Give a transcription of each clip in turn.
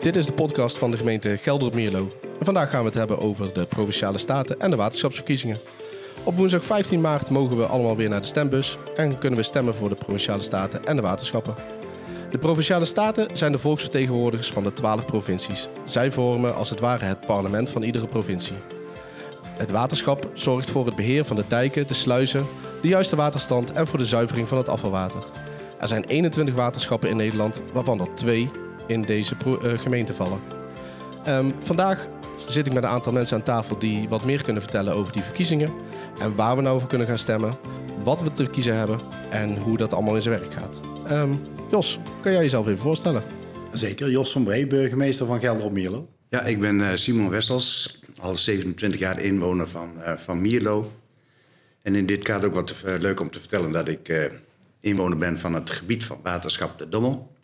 Dit is de podcast van de gemeente Gelderop-Mierlo. En vandaag gaan we het hebben over de Provinciale Staten en de waterschapsverkiezingen. Op woensdag 15 maart mogen we allemaal weer naar de stembus en kunnen we stemmen voor de Provinciale Staten en de waterschappen. De Provinciale Staten zijn de volksvertegenwoordigers van de 12 provincies. Zij vormen als het ware het parlement van iedere provincie. Het waterschap zorgt voor het beheer van de dijken, de sluizen, de juiste waterstand en voor de zuivering van het afvalwater. Er zijn 21 waterschappen in Nederland, waarvan er twee in deze eh, gemeente vallen. Ehm, vandaag zit ik met een aantal mensen aan tafel die wat meer kunnen vertellen over die verkiezingen. En waar we nou over kunnen gaan stemmen, wat we te kiezen hebben en hoe dat allemaal in zijn werk gaat. Ehm, Jos, kan jij jezelf even voorstellen? Zeker, Jos van Bree, burgemeester van Gelder-op-Mierlo. Ja, ik ben eh, Simon Wessels, al 27 jaar inwoner van, eh, van Mierlo. En in dit kader ook wat leuk om te vertellen dat ik eh, inwoner ben van het gebied van waterschap De Dommel.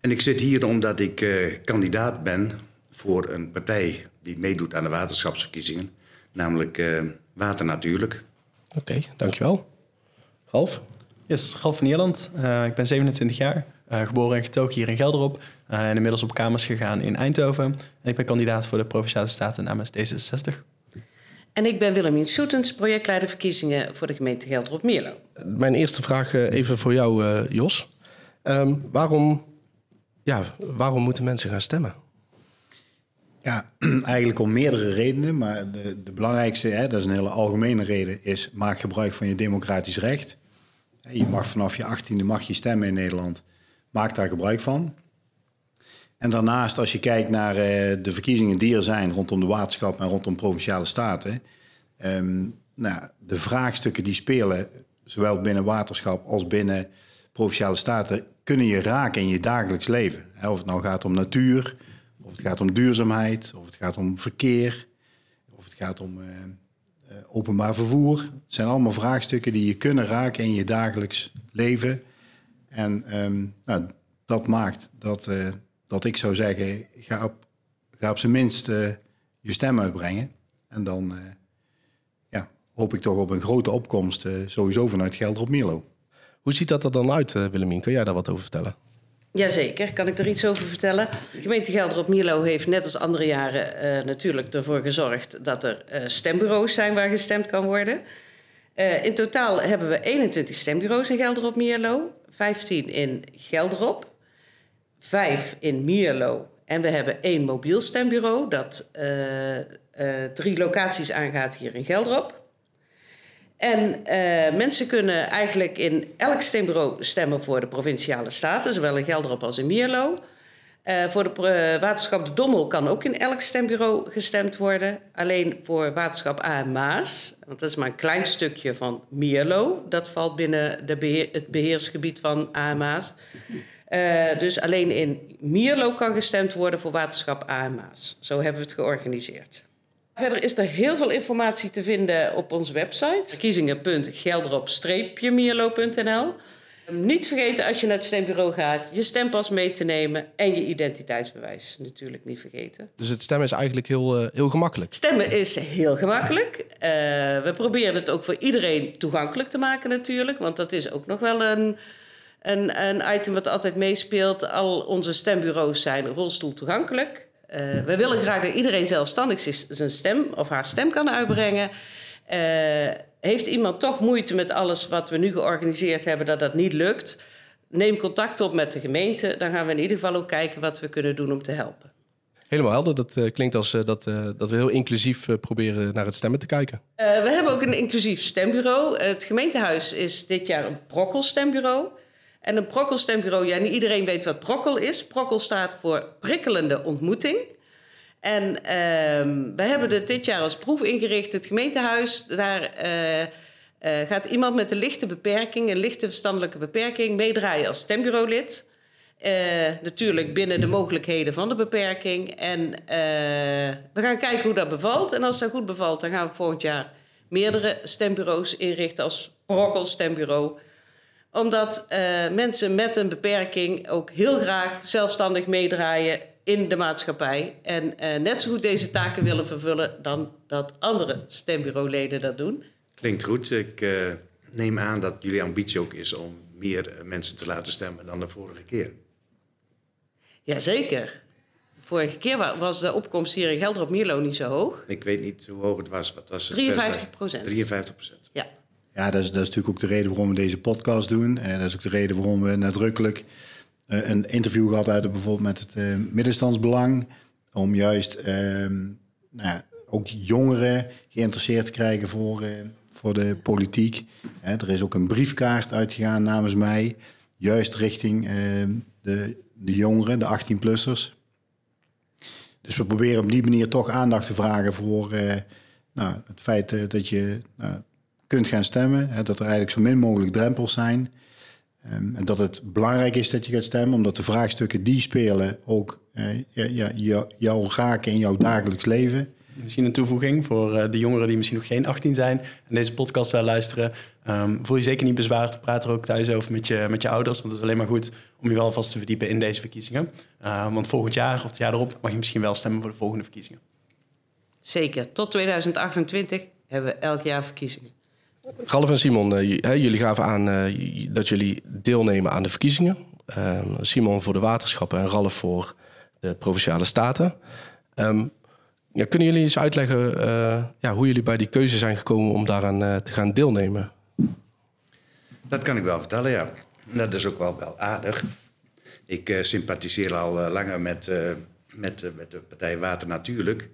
En ik zit hier omdat ik eh, kandidaat ben voor een partij die meedoet aan de waterschapsverkiezingen. Namelijk eh, Water Natuurlijk. Oké, dankjewel. Ralf? Yes, Ralf van Nederland. Eh, ik ben 27 jaar, eh, geboren en getogen hier in Gelderop. eh, en inmiddels op kamers gegaan in Eindhoven. En ik ben kandidaat voor de Provinciale Staten namens D66. En ik ben Willemien Soetens, projectleider verkiezingen voor de gemeente Gelderop-Mierlo. Mijn eerste vraag even voor jou, eh, Jos. Ehm, waarom, ja, waarom moeten mensen gaan stemmen? Ja, eigenlijk om meerdere redenen, maar de, de belangrijkste, hè, dat is een hele algemene reden, is maak gebruik van je democratisch recht. Je mag vanaf je 18e mag je stemmen in Nederland. Maak daar gebruik van. En daarnaast, als je kijkt naar eh, de verkiezingen die er zijn rondom de waterschap en rondom provinciale staten, ehm, nou, de vraagstukken die spelen, zowel binnen waterschap als binnen provinciale staten, kunnen je raken in je dagelijks leven. Of het nou gaat om natuur, of het gaat om duurzaamheid, of het gaat om verkeer, of het gaat om eh, eh, openbaar vervoer. Het zijn allemaal vraagstukken die je kunnen raken in je dagelijks leven. En ehm, nou, dat maakt dat, eh, dat ik zou zeggen, ga op, ga op zijn minst je stem uitbrengen. En dan ja, hoop ik toch op een grote opkomst, sowieso vanuit Gelder op. Hoe ziet dat er dan uit, eh, Willemien? Kun jij daar wat over vertellen? Jazeker, kan ik er iets over vertellen? De gemeente Gelderop-Mierlo heeft net als andere jaren eh, natuurlijk ervoor gezorgd dat er eh, stembureaus zijn waar gestemd kan worden. In totaal hebben we 21 stembureaus in Gelderop-Mierlo, 15 in Gelderop, 5 in Mierlo en we hebben één mobiel stembureau dat drie locaties aangaat hier in Gelderop. En eh, mensen kunnen eigenlijk in elk stembureau stemmen voor de provinciale staten, zowel in Gelderop als in Mierlo. Eh, voor de pro- waterschap De Dommel kan ook in elk stembureau gestemd worden. Alleen voor waterschap A want dat is maar een klein stukje van Mierlo. Dat valt binnen de het beheersgebied van A en. Eh, dus alleen in Mierlo kan gestemd worden voor waterschap A en Maas. Zo hebben we het georganiseerd. Verder is er heel veel informatie te vinden op onze website. Verkiezingen.gelderop-mierlo.nl Niet vergeten als je naar het stembureau gaat, je stempas mee te nemen en je identiteitsbewijs natuurlijk niet vergeten. Dus het stemmen is eigenlijk heel, eh, heel gemakkelijk. Stemmen is heel gemakkelijk. Eh, we proberen het ook voor iedereen toegankelijk te maken natuurlijk. Want dat is ook nog wel een, een, een item wat altijd meespeelt. Al onze stembureaus zijn rolstoel toegankelijk. Eh, we willen graag dat iedereen zelfstandig zijn stem of haar stem kan uitbrengen. Eh, heeft iemand toch moeite met alles wat we nu georganiseerd hebben, dat dat niet lukt? Neem contact op met de gemeente. Dan gaan we in ieder geval ook kijken wat we kunnen doen om te helpen. Helemaal helder. Dat eh, klinkt als dat, dat we heel inclusief proberen naar het stemmen te kijken. We hebben ook een inclusief stembureau. Het gemeentehuis is dit jaar een prokkelstembureau. En een prokkelstembureau, ja, iedereen weet wat prokkel is. Prokkel staat voor prikkelende ontmoeting. En ehm, we hebben het dit jaar als proef ingericht. Het gemeentehuis, daar eh, eh, gaat iemand met een lichte beperking, een lichte verstandelijke beperking, meedraaien als stembureaulid. Eh, natuurlijk binnen de mogelijkheden van de beperking. En we gaan kijken hoe dat bevalt. En als dat goed bevalt, dan gaan we volgend jaar meerdere stembureaus inrichten als brokkelstembureau. Omdat eh, mensen met een beperking ook heel graag zelfstandig meedraaien in de maatschappij. En eh, net zo goed deze taken willen vervullen dan dat andere stembureauleden dat doen. Klinkt goed. Ik eh, neem aan dat jullie ambitie ook is om meer mensen te laten stemmen dan de vorige keer. Jazeker. Vorige keer wa- was de opkomst hier in Gelderop Mierlo niet zo hoog. Ik weet niet hoe hoog het was. Wat was het 53 procent. 53 procent. Ja. Ja, dat is, dat is natuurlijk ook de reden waarom we deze podcast doen. En dat is ook de reden waarom we nadrukkelijk eh, een interview gehad hebben bijvoorbeeld met het eh, middenstandsbelang. Om juist ehm, nou ook jongeren geïnteresseerd te krijgen voor, eh, voor de politiek. Er is ook een briefkaart uitgegaan namens mij. Juist richting ehm, de, de jongeren, de 18-plussers. Dus we proberen op die manier toch aandacht te vragen voor eh, nou, het feit eh, dat je nou, kunt gaan stemmen. Hè, dat er eigenlijk zo min mogelijk drempels zijn. Ehm, en dat het belangrijk is dat je gaat stemmen, omdat de vraagstukken die spelen ook eh, ja, ja, jou, jou raken in jouw dagelijks leven. Misschien een toevoeging voor eh, de jongeren die misschien nog geen 18 zijn en deze podcast wel luisteren. Ehm, voel je zeker niet bezwaard. Praat er ook thuis over met je, met je ouders. Want het is alleen maar goed om je wel vast te verdiepen in deze verkiezingen. Uh, want volgend jaar of het jaar erop mag je misschien wel stemmen voor de volgende verkiezingen. Zeker. Tot 2028 hebben we elk jaar verkiezingen. Ralf en Simon, eh, jullie gaven aan eh, dat jullie deelnemen aan de verkiezingen. Ehm, Simon voor de waterschappen en Ralf voor de provinciale staten. Ehm, ja, kunnen jullie eens uitleggen eh, ja, hoe jullie bij die keuze zijn gekomen om daaraan te gaan deelnemen? Dat kan ik wel vertellen, ja. Dat is ook wel, wel aardig. Ik sympathiseer al langer met, met, met de partij Water Natuurlijk.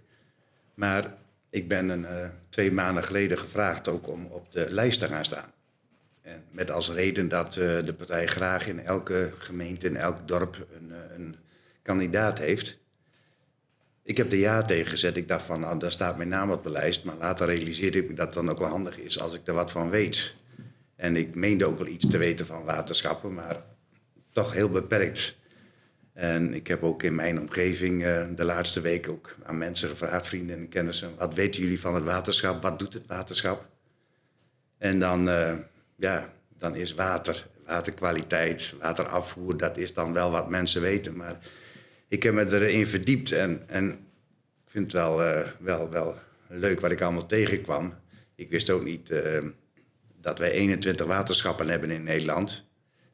Maar ik ben een, eh, twee maanden geleden gevraagd ook om op de lijst te gaan staan. En met als reden dat eh, de partij graag in elke gemeente, in elk dorp een, eh, een kandidaat heeft. Ik heb er ja tegen gezet. Ik dacht van, nou, daar staat mijn naam op de lijst. Maar later realiseerde ik me dat het dan ook wel handig is als ik er wat van weet. En ik meende ook wel iets te weten van waterschappen, maar toch heel beperkt. En ik heb ook in mijn omgeving eh, de laatste week ook aan mensen gevraagd, vrienden en kennissen, wat weten jullie van het waterschap? Wat doet het waterschap? En dan, eh, ja, dan is water, waterkwaliteit, waterafvoer, dat is dan wel wat mensen weten. Maar ik heb me erin verdiept en, en ik vind het wel, eh, wel, wel leuk wat ik allemaal tegenkwam. Ik wist ook niet dat wij 21 waterschappen hebben in Nederland.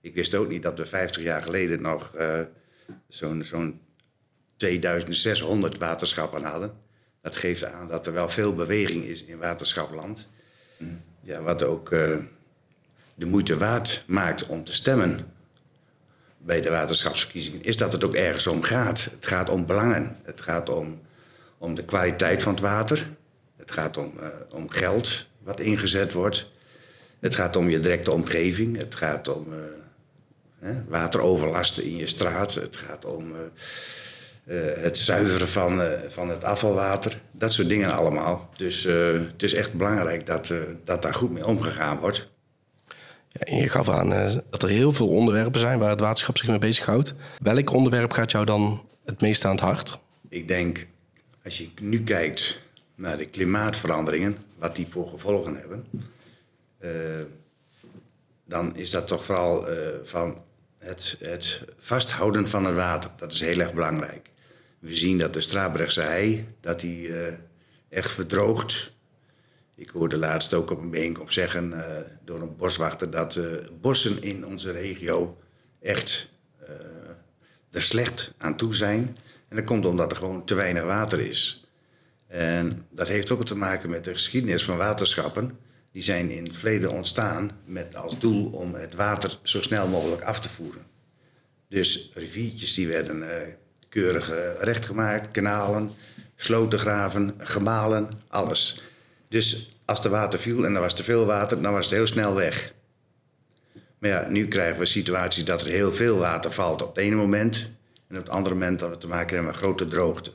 Ik wist ook niet dat we 50 jaar geleden nog zo'n zo'n 2600 waterschappen hadden. Dat geeft aan dat er wel veel beweging is in waterschapland. Ja, wat ook eh, de moeite waard maakt om te stemmen bij de waterschapsverkiezingen, is dat het ook ergens om gaat. Het gaat om belangen. Het gaat om, om de kwaliteit van het water. Het gaat om, eh, om geld wat ingezet wordt. Het gaat om je directe omgeving. Het gaat om eh, hè, wateroverlasten in je straat. Het gaat om eh, eh, het zuiveren van, eh, van het afvalwater. Dat soort dingen allemaal. Dus het is echt belangrijk dat, dat daar goed mee omgegaan wordt. Ja, en je gaf aan dat er heel veel onderwerpen zijn waar het waterschap zich mee bezighoudt. Welk onderwerp gaat jou dan het meest aan het hart? Ik denk, als je nu kijkt naar de klimaatveranderingen, wat die voor gevolgen hebben, dan is dat toch vooral van het, vasthouden van het water. Dat is heel erg belangrijk. We zien dat de Strabrechtse hei, dat die eh, echt verdroogt. Ik hoorde laatst ook op een bijeenkomst zeggen eh, door een boswachter dat eh, bossen in onze regio echt er slecht aan toe zijn. En dat komt omdat er gewoon te weinig water is. En dat heeft ook te maken met de geschiedenis van waterschappen. Die zijn in het verleden ontstaan met als doel om het water zo snel mogelijk af te voeren. Dus riviertjes die werden eh, keurig eh, rechtgemaakt, kanalen, slotengraven, gemalen, alles. Dus als er water viel en er was te veel water, dan was het heel snel weg. Maar ja, nu krijgen we situaties dat er heel veel water valt op het ene moment. En op het andere moment dat we te maken hebben met grote droogte.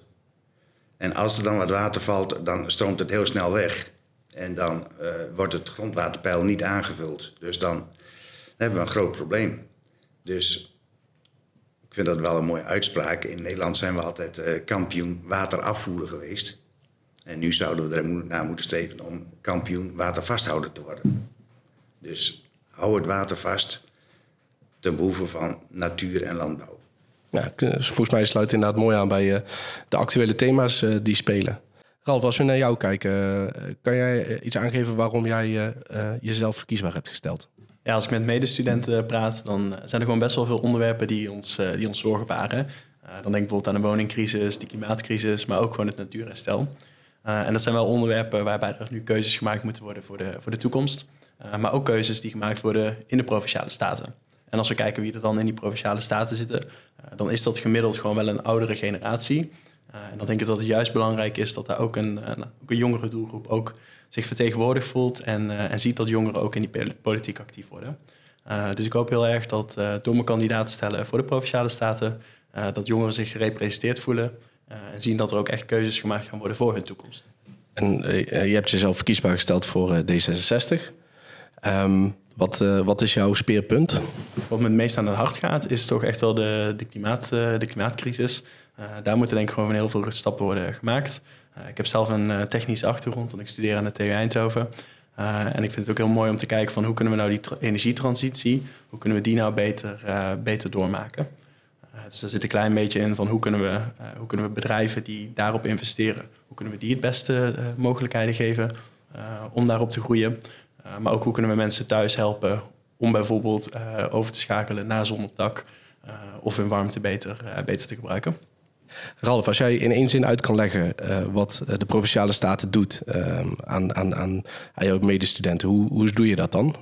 En als er dan wat water valt, dan stroomt het heel snel weg. En dan eh, wordt het grondwaterpeil niet aangevuld. Dus dan hebben we een groot probleem. Dus ik vind dat wel een mooie uitspraak. In Nederland zijn we altijd eh, kampioen water afvoeren geweest. En nu zouden we er naar moeten streven om kampioen watervasthouder te worden. Dus hou het water vast ten behoeve van natuur en landbouw. K- volgens mij sluit het inderdaad mooi aan bij eh, de actuele thema's die spelen. Ralf, als we naar jou kijken, eh, kan jij eh, iets aangeven waarom jij eh, jezelf verkiesbaar hebt gesteld? Ja, als ik met medestudenten praat, dan zijn er gewoon best wel veel onderwerpen die ons, die ons zorgen baren. dan denk ik bijvoorbeeld aan de woningcrisis, de klimaatcrisis, maar ook gewoon het natuurherstel. en dat zijn wel onderwerpen waarbij er nu keuzes gemaakt moeten worden voor de, voor de toekomst. maar ook keuzes die gemaakt worden in de provinciale staten. En als we kijken wie er dan in die provinciale staten zitten, dan is dat gemiddeld gewoon wel een oudere generatie. En dan denk ik dat het juist belangrijk is dat daar ook een, een, ook een jongere doelgroep ook zich vertegenwoordigd voelt en, en ziet dat jongeren ook in die politiek actief worden. Uh, dus ik hoop heel erg dat door mijn kandidaat te stellen voor de provinciale staten, dat jongeren zich gerepresenteerd voelen en zien dat er ook echt keuzes gemaakt gaan worden voor hun toekomst. En je hebt jezelf verkiesbaar gesteld voor D66. Um, ehm, wat, wat is jouw speerpunt? Wat me het meest aan het hart gaat, is toch echt wel de, de, klimaat, de klimaatcrisis. Daar moeten denk ik gewoon heel veel stappen worden gemaakt. ik heb zelf een technische achtergrond, want ik studeer aan de TU Eindhoven. En ik vind het ook heel mooi om te kijken van hoe kunnen we nou die energietransitie, hoe kunnen we die nou beter, beter doormaken. Dus daar zit een klein beetje in van hoe kunnen we, hoe kunnen we bedrijven die daarop investeren, hoe kunnen we die het beste mogelijkheden geven om daarop te groeien. maar ook hoe kunnen we mensen thuis helpen om bijvoorbeeld over te schakelen naar zon op dak of hun warmte beter, beter te gebruiken. Ralf, als jij in één zin uit kan leggen uh, wat eh, de provinciale staten doet uh, aan, aan, aan, aan jouw medestudenten, hoe, hoe doe je dat dan?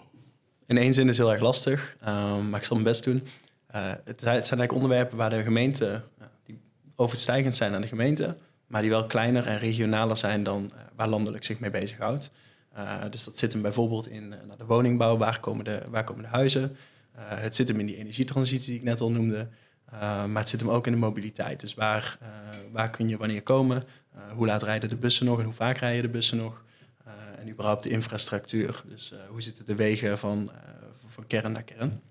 In één zin is heel erg lastig, um, maar ik zal mijn best doen. Uh, het, zijn, eigenlijk onderwerpen waar de gemeenten die overstijgend zijn aan de gemeente, maar die wel kleiner en regionaler zijn dan waar landelijk zich mee bezighoudt. dus dat zit hem bijvoorbeeld in de woningbouw, waar komen de huizen? het zit hem in die energietransitie die ik net al noemde. Uh, maar het zit hem ook in de mobiliteit. Dus waar, uh, waar kun je wanneer komen? Uh, hoe laat rijden de bussen nog en hoe vaak rijden de bussen nog? en überhaupt de infrastructuur. Dus hoe zitten de wegen van, van kern naar kern?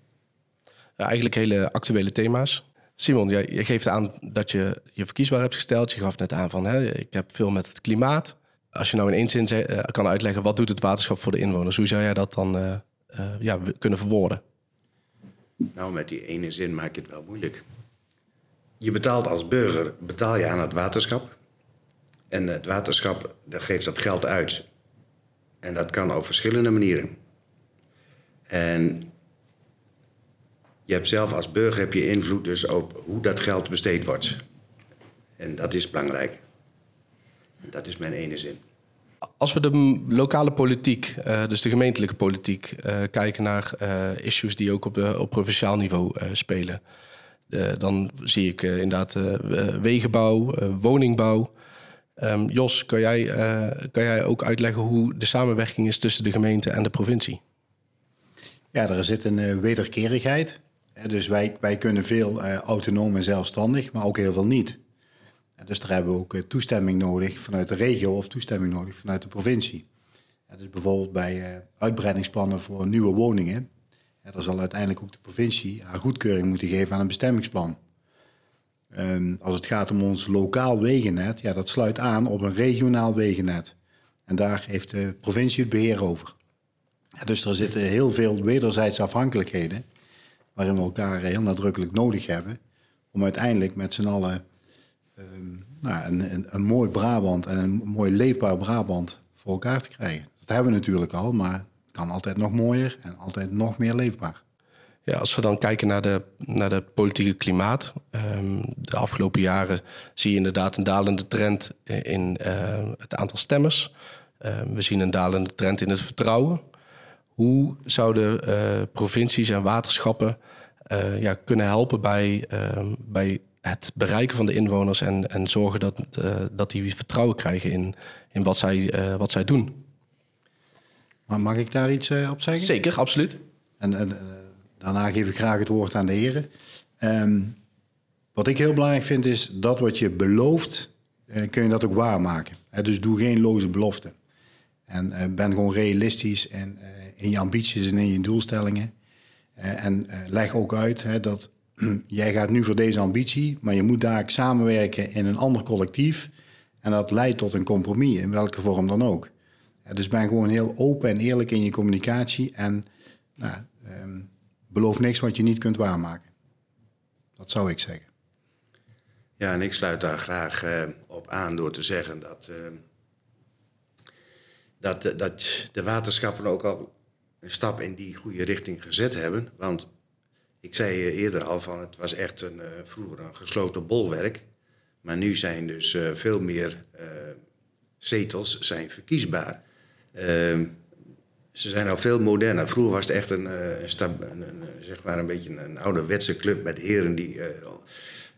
Eigenlijk hele actuele thema's. Simon, jij, je geeft aan dat je je verkiesbaar hebt gesteld. Je gaf net aan van hè, ik heb veel met het klimaat. Als je nou in één zin kan uitleggen wat doet het waterschap voor de inwoners, hoe zou jij dat dan ja, kunnen verwoorden? Nou, met die ene zin maak je het wel moeilijk. Je betaalt als burger betaal je aan het waterschap. En het waterschap dat geeft dat geld uit. En dat kan op verschillende manieren. En je hebt zelf als burger heb je invloed dus op hoe dat geld besteed wordt. En dat is belangrijk. dat is mijn ene zin. Als we de lokale politiek, uh, dus de gemeentelijke politiek, uh, kijken naar uh, issues die ook op, op provinciaal niveau spelen, dan zie ik inderdaad wegenbouw, woningbouw. Um, Jos, kan jij, kan jij ook uitleggen hoe de samenwerking is tussen de gemeente en de provincie? Ja, er zit een wederkerigheid. Dus wij, wij kunnen veel autonoom en zelfstandig, maar ook heel veel niet. Dus daar hebben we ook eh, toestemming nodig vanuit de regio of toestemming nodig vanuit de provincie. Dus bijvoorbeeld bij eh, uitbreidingsplannen voor nieuwe woningen. Daar zal uiteindelijk ook de provincie haar goedkeuring moeten geven aan een bestemmingsplan. Ehm, als het gaat om ons lokaal wegennet, ja, dat sluit aan op een regionaal wegennet. En daar heeft de provincie het beheer over. Dus er zitten heel veel wederzijdse afhankelijkheden, waarin we elkaar heel nadrukkelijk nodig hebben, om uiteindelijk met z'n allen Ehm, nou, een, een, een, mooi Brabant en een mooi leefbaar Brabant voor elkaar te krijgen. Dat hebben we natuurlijk al, maar het kan altijd nog mooier en altijd nog meer leefbaar. Ja, als we dan kijken naar de, naar de politieke klimaat. Um, de afgelopen jaren zie je inderdaad een dalende trend in uh, het aantal stemmers. We zien een dalende trend in het vertrouwen. Hoe zouden uh, provincies en waterschappen eh, ja, kunnen helpen bij, bij het bereiken van de inwoners en, en zorgen dat, uh, dat die vertrouwen krijgen in, in wat, zij, uh, wat zij doen. Maar mag ik daar iets uh, op zeggen? Zeker, absoluut. En, en daarna geef ik graag het woord aan de heren. Um, wat ik heel belangrijk vind is dat wat je belooft, kun je dat ook waarmaken. dus doe geen loze beloften. En ben gewoon realistisch en, in je ambities en in je doelstellingen. en leg ook uit dat jij gaat nu voor deze ambitie, maar je moet daar samenwerken in een ander collectief. En dat leidt tot een compromis, in welke vorm dan ook. dus ben gewoon heel open en eerlijk in je communicatie en nou, ehm, beloof niks wat je niet kunt waarmaken. Dat zou ik zeggen. Ja, en ik sluit daar graag uh, op aan door te zeggen dat, uh, dat, uh, dat de waterschappen ook al een stap in die goede richting gezet hebben. Want Ik zei eerder al van het was echt een, vroeger een gesloten bolwerk. Maar nu zijn dus veel meer zetels zijn verkiesbaar. Ehm, ze zijn al veel moderner. Vroeger was het echt een, een, een, zeg maar een beetje een ouderwetse club met heren die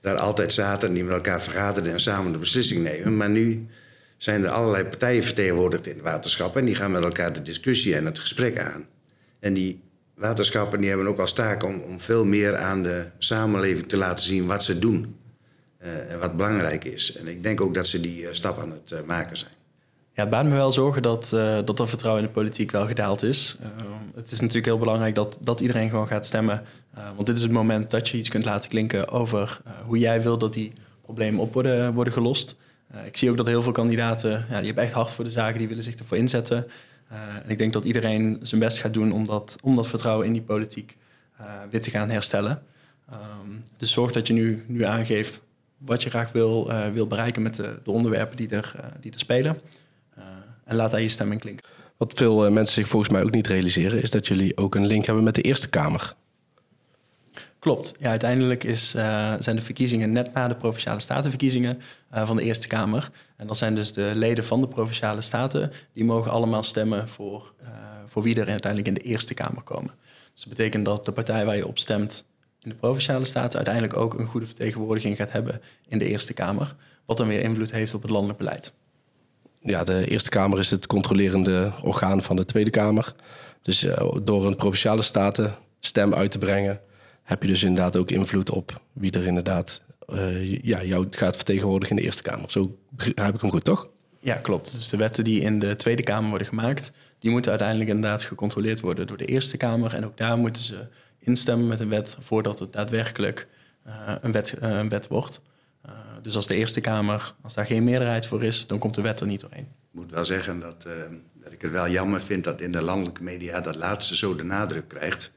daar altijd zaten en die met elkaar vergaderden en samen de beslissing nemen. Maar nu zijn er allerlei partijen vertegenwoordigd in het waterschap en die gaan met elkaar de discussie en het gesprek aan. En die waterschappen die hebben ook als taak om, om veel meer aan de samenleving te laten zien wat ze doen uh, en wat belangrijk is. En ik denk ook dat ze die uh, stap aan het uh, maken zijn. Ja, het baart me wel zorgen dat, dat vertrouwen in de politiek wel gedaald is. het is natuurlijk heel belangrijk dat, dat iedereen gewoon gaat stemmen. want dit is het moment dat je iets kunt laten klinken over hoe jij wil dat die problemen op worden, worden gelost. Ik zie ook dat heel veel kandidaten, ja, die hebben echt hard voor de zaken, die willen zich ervoor inzetten. Uh, en ik denk dat iedereen zijn best gaat doen om dat, vertrouwen in die politiek uh, weer te gaan herstellen. Um, dus zorg dat je nu, nu aangeeft wat je graag wil, wil bereiken met de, de onderwerpen die er, die spelen. en laat daar je stemming klinken. Wat veel mensen zich volgens mij ook niet realiseren, is dat jullie ook een link hebben met de Eerste Kamer. Klopt. Ja, uiteindelijk is, uh, zijn de verkiezingen net na de Provinciale Statenverkiezingen uh, van de Eerste Kamer. En dat zijn dus de leden van de Provinciale Staten. Die mogen allemaal stemmen voor, uh, voor wie er uiteindelijk in de Eerste Kamer komen. Dus dat betekent dat de partij waar je op stemt in de Provinciale Staten... uiteindelijk ook een goede vertegenwoordiging gaat hebben in de Eerste Kamer. Wat dan weer invloed heeft op het landelijk beleid. Ja, de Eerste Kamer is het controlerende orgaan van de Tweede Kamer. Dus door een Provinciale Staten stem uit te brengen heb je dus inderdaad ook invloed op wie er inderdaad uh, ja, jou gaat vertegenwoordigen in de Eerste Kamer. Zo heb ik hem goed, toch? Ja, klopt. Dus de wetten die in de Tweede Kamer worden gemaakt, die moeten uiteindelijk inderdaad gecontroleerd worden door de Eerste Kamer. En ook daar moeten ze instemmen met een wet voordat het daadwerkelijk uh, een, wet, uh, een wet wordt. dus als de Eerste Kamer, als daar geen meerderheid voor is, dan komt de wet er niet doorheen. Ik moet wel zeggen dat, dat ik het wel jammer vind dat in de landelijke media dat laatste zo de nadruk krijgt.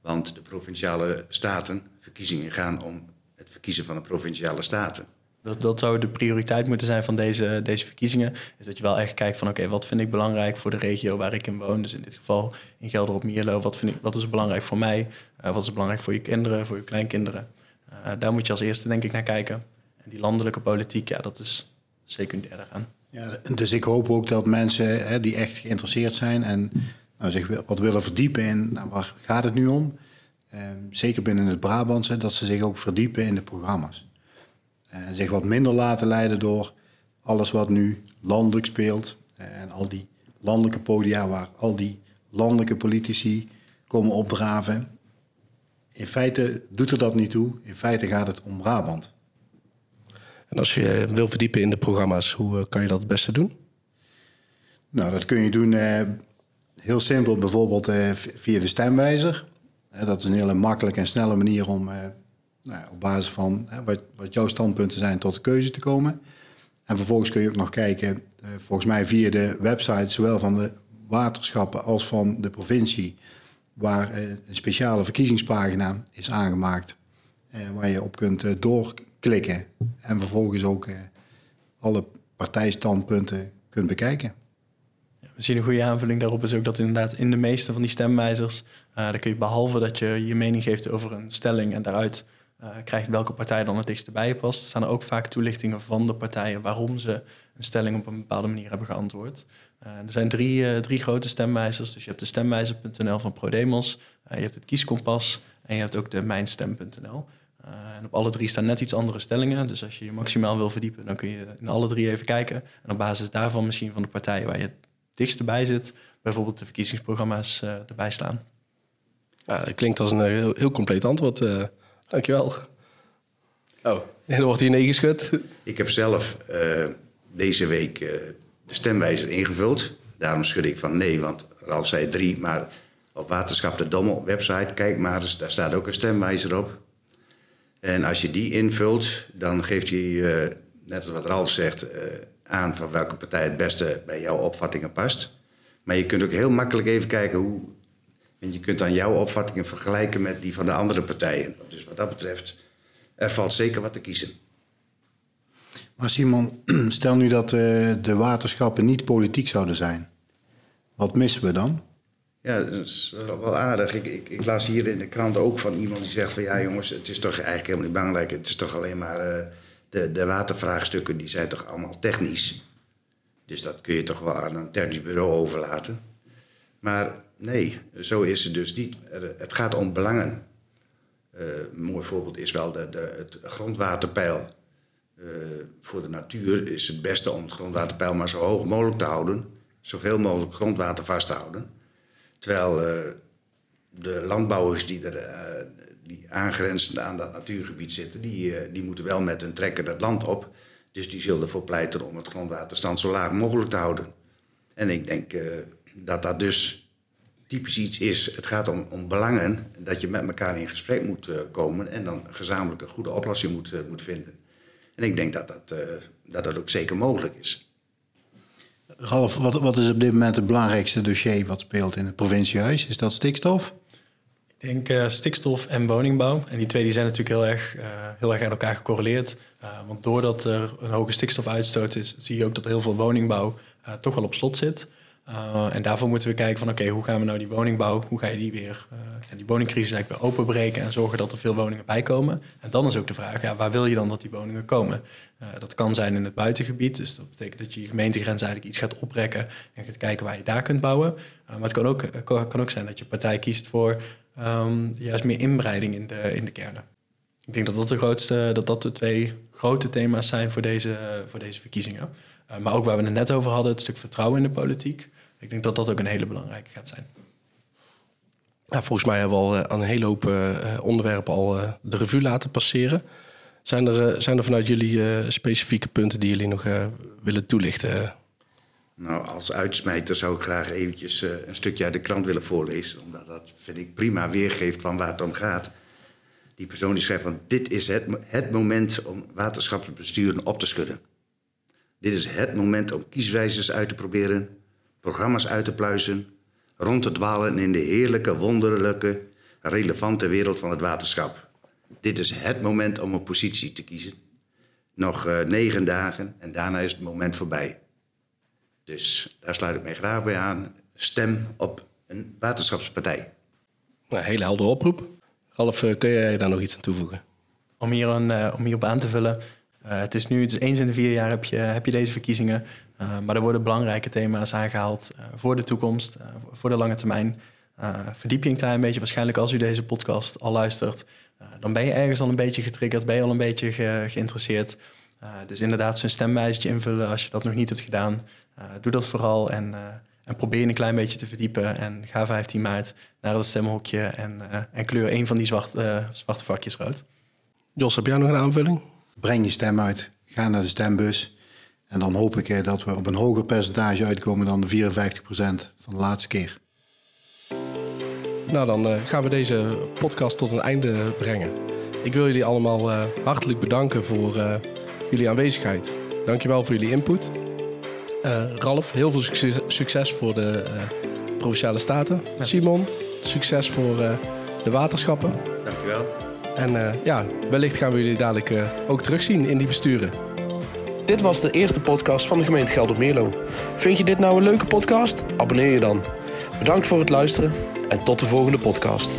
Want de provinciale staten, verkiezingen gaan om het verkiezen van de provinciale staten. Dat, dat zou de prioriteit moeten zijn van deze, deze verkiezingen. Is dat je wel echt kijkt van oké, wat vind ik belangrijk voor de regio waar ik in woon. Dus in dit geval in Gelder op Mierlo. Wat, vind ik, wat is belangrijk voor mij? Uh, wat is belangrijk voor je kinderen, voor je kleinkinderen? Uh, daar moet je als eerste denk ik naar kijken. En die landelijke politiek, ja, dat is secundair eraan. Ja, dus ik hoop ook dat mensen hè, die echt geïnteresseerd zijn en nou, zich wat willen verdiepen in nou, waar gaat het nu om. Ehm, zeker binnen het Brabantse, dat ze zich ook verdiepen in de programma's. En zich wat minder laten leiden door alles wat nu landelijk speelt. En al die landelijke podia waar al die landelijke politici komen opdraven. In feite doet er dat niet toe. In feite gaat het om Brabant. En als je wil verdiepen in de programma's, hoe eh, kan je dat het beste doen? Nou, dat kun je doen eh, heel simpel, bijvoorbeeld eh, via de stemwijzer. Eh, dat is een hele makkelijke en snelle manier om eh, nou, op basis van wat, wat, jouw standpunten zijn tot de keuze te komen. En vervolgens kun je ook nog kijken, volgens mij via de website, zowel van de waterschappen als van de provincie, waar een speciale verkiezingspagina is aangemaakt, waar je op kunt doorklikken en vervolgens ook alle partijstandpunten kunt bekijken zien een goede aanvulling daarop is ook dat inderdaad in de meeste van die stemwijzers, uh, daar kun je behalve dat je je mening geeft over een stelling en daaruit uh, krijgt welke partij dan het dichtst bij past, staan er ook vaak toelichtingen van de partijen waarom ze een stelling op een bepaalde manier hebben geantwoord. Uh, er zijn drie, drie grote stemwijzers. Dus je hebt de stemwijzer.nl van ProDemos, je hebt het kieskompas en je hebt ook de mijnstem.nl. en op alle drie staan net iets andere stellingen. Dus als je je maximaal wil verdiepen, dan kun je in alle drie even kijken. En op basis daarvan misschien van de partijen waar je dichtst bij zit, bijvoorbeeld de verkiezingsprogramma's uh, erbij slaan. Ja, dat klinkt als een eh, heel, heel compleet antwoord. Uh, dankjewel. Oh, er wordt hier nee geschud. Ik heb zelf uh, deze week de stemwijzer ingevuld. Daarom schud ik van nee, want Ralf zei drie, maar op Waterschap de Dommel website, kijk maar eens, daar staat ook een stemwijzer op. En als je die invult, dan geeft hij, net als wat Ralf zegt, aan van welke partij het beste bij jouw opvattingen past. Maar je kunt ook heel makkelijk even kijken hoe. En je kunt dan jouw opvattingen vergelijken met die van de andere partijen. Dus wat dat betreft, er valt zeker wat te kiezen. Maar Simon, stel nu dat uh, de waterschappen niet politiek zouden zijn. Wat missen we dan? Ja, dat is wel aardig. Ik, ik, ik, las hier in de krant ook van iemand die zegt van... ja jongens, het is toch eigenlijk helemaal niet belangrijk. Het is toch alleen maar... Uh, de, de watervraagstukken, die zijn toch allemaal technisch. Dus dat kun je toch wel aan een technisch bureau overlaten. Maar nee, zo is het dus niet. Het gaat om belangen. Uh, een mooi voorbeeld is wel de, de, het grondwaterpeil. Uh, voor de natuur is het beste om het grondwaterpeil maar zo hoog mogelijk te houden. Zoveel mogelijk grondwater vast te houden. Terwijl uh, de landbouwers die, er, die aangrenzend aan dat natuurgebied zitten, die, die moeten wel met hun trekker dat land op. Dus die zullen ervoor pleiten om het grondwaterstand zo laag mogelijk te houden. En ik denk dat dat dus typisch iets is. Het gaat om, om belangen, dat je met elkaar in gesprek moet uh, komen en dan gezamenlijk een goede oplossing moet, moet vinden. En ik denk dat dat, dat dat ook zeker mogelijk is. Ralf, wat, wat is op dit moment het belangrijkste dossier wat speelt in het provinciehuis? Is dat stikstof? Ik denk stikstof en woningbouw. En die twee die zijn natuurlijk heel erg, heel erg aan elkaar gecorreleerd. want doordat er een hoge stikstofuitstoot is, zie je ook dat heel veel woningbouw toch wel op slot zit. En daarvoor moeten we kijken van oké, hoe gaan we nou die woningbouw, hoe ga je die weer, ja, die woningcrisis eigenlijk weer openbreken en zorgen dat er veel woningen bijkomen. En dan is ook de vraag, ja, waar wil je dan dat die woningen komen? Dat kan zijn in het buitengebied, dus dat betekent dat je je gemeentegrens eigenlijk iets gaat oprekken en gaat kijken waar je daar kunt bouwen. maar het kan ook, kan ook zijn dat je partij kiest voor um, juist meer inbreiding in de, in de kernen. Ik denk dat dat de grootste, dat dat de twee grote thema's zijn voor deze, voor deze verkiezingen. maar ook waar we het net over hadden, het stuk vertrouwen in de politiek. Ik denk dat dat ook een hele belangrijke gaat zijn. Ja, volgens mij hebben we al aan eh, een hele hoop uh, onderwerpen al de revue laten passeren. Zijn er, zijn er vanuit jullie specifieke punten die jullie nog willen toelichten? Nou, als uitsmijter zou ik graag eventjes een stukje uit de krant willen voorlezen. Omdat dat, vind ik, prima weergeeft van waar het om gaat. Die persoon die schrijft van... Dit is het, het moment om waterschapsbesturen op te schudden. Dit is het moment om kieswijzers uit te proberen programma's uit te pluizen, rond te dwalen in de heerlijke, wonderlijke, relevante wereld van het waterschap. Dit is het moment om een positie te kiezen. Nog uh, negen dagen en daarna is het moment voorbij. Dus daar sluit ik mij graag bij aan. Stem op een waterschapspartij. Nou, hele heldere oproep. Ralf, eh, kun jij daar nog iets aan toevoegen? Om, hier een, uh, om hierop aan te vullen. Uh, het is nu, het is eens in de vier jaar heb je, heb je deze verkiezingen. Uh, maar er worden belangrijke thema's aangehaald uh, voor de toekomst, uh, voor de lange termijn. verdiep je een klein beetje, waarschijnlijk als u deze podcast al luistert, dan ben je ergens al een beetje getriggerd, ben je al een beetje ge geïnteresseerd. Dus inderdaad, zijn stemwijzertje invullen als je dat nog niet hebt gedaan. doe dat vooral en, en probeer een klein beetje te verdiepen. En ga 15 maart naar het stemhokje en, en kleur een van die zwart, zwarte vakjes rood. Jos, heb jij nog een aanvulling? Breng je stem uit, ga naar de stembus. En dan hoop ik dat we op een hoger percentage uitkomen dan de 54% van de laatste keer. Nou, dan uh, gaan we deze podcast tot een einde brengen. Ik wil jullie allemaal uh, hartelijk bedanken voor uh, jullie aanwezigheid. Dankjewel voor jullie input. Ralf, heel veel succes, succes voor de Provinciale Staten. Simon, succes voor de waterschappen. Dankjewel. En ja, wellicht gaan we jullie dadelijk ook terugzien in die besturen. Dit was de eerste podcast van de gemeente Geldermeerlo. Vind je dit nou een leuke podcast? Abonneer je dan. Bedankt voor het luisteren en tot de volgende podcast.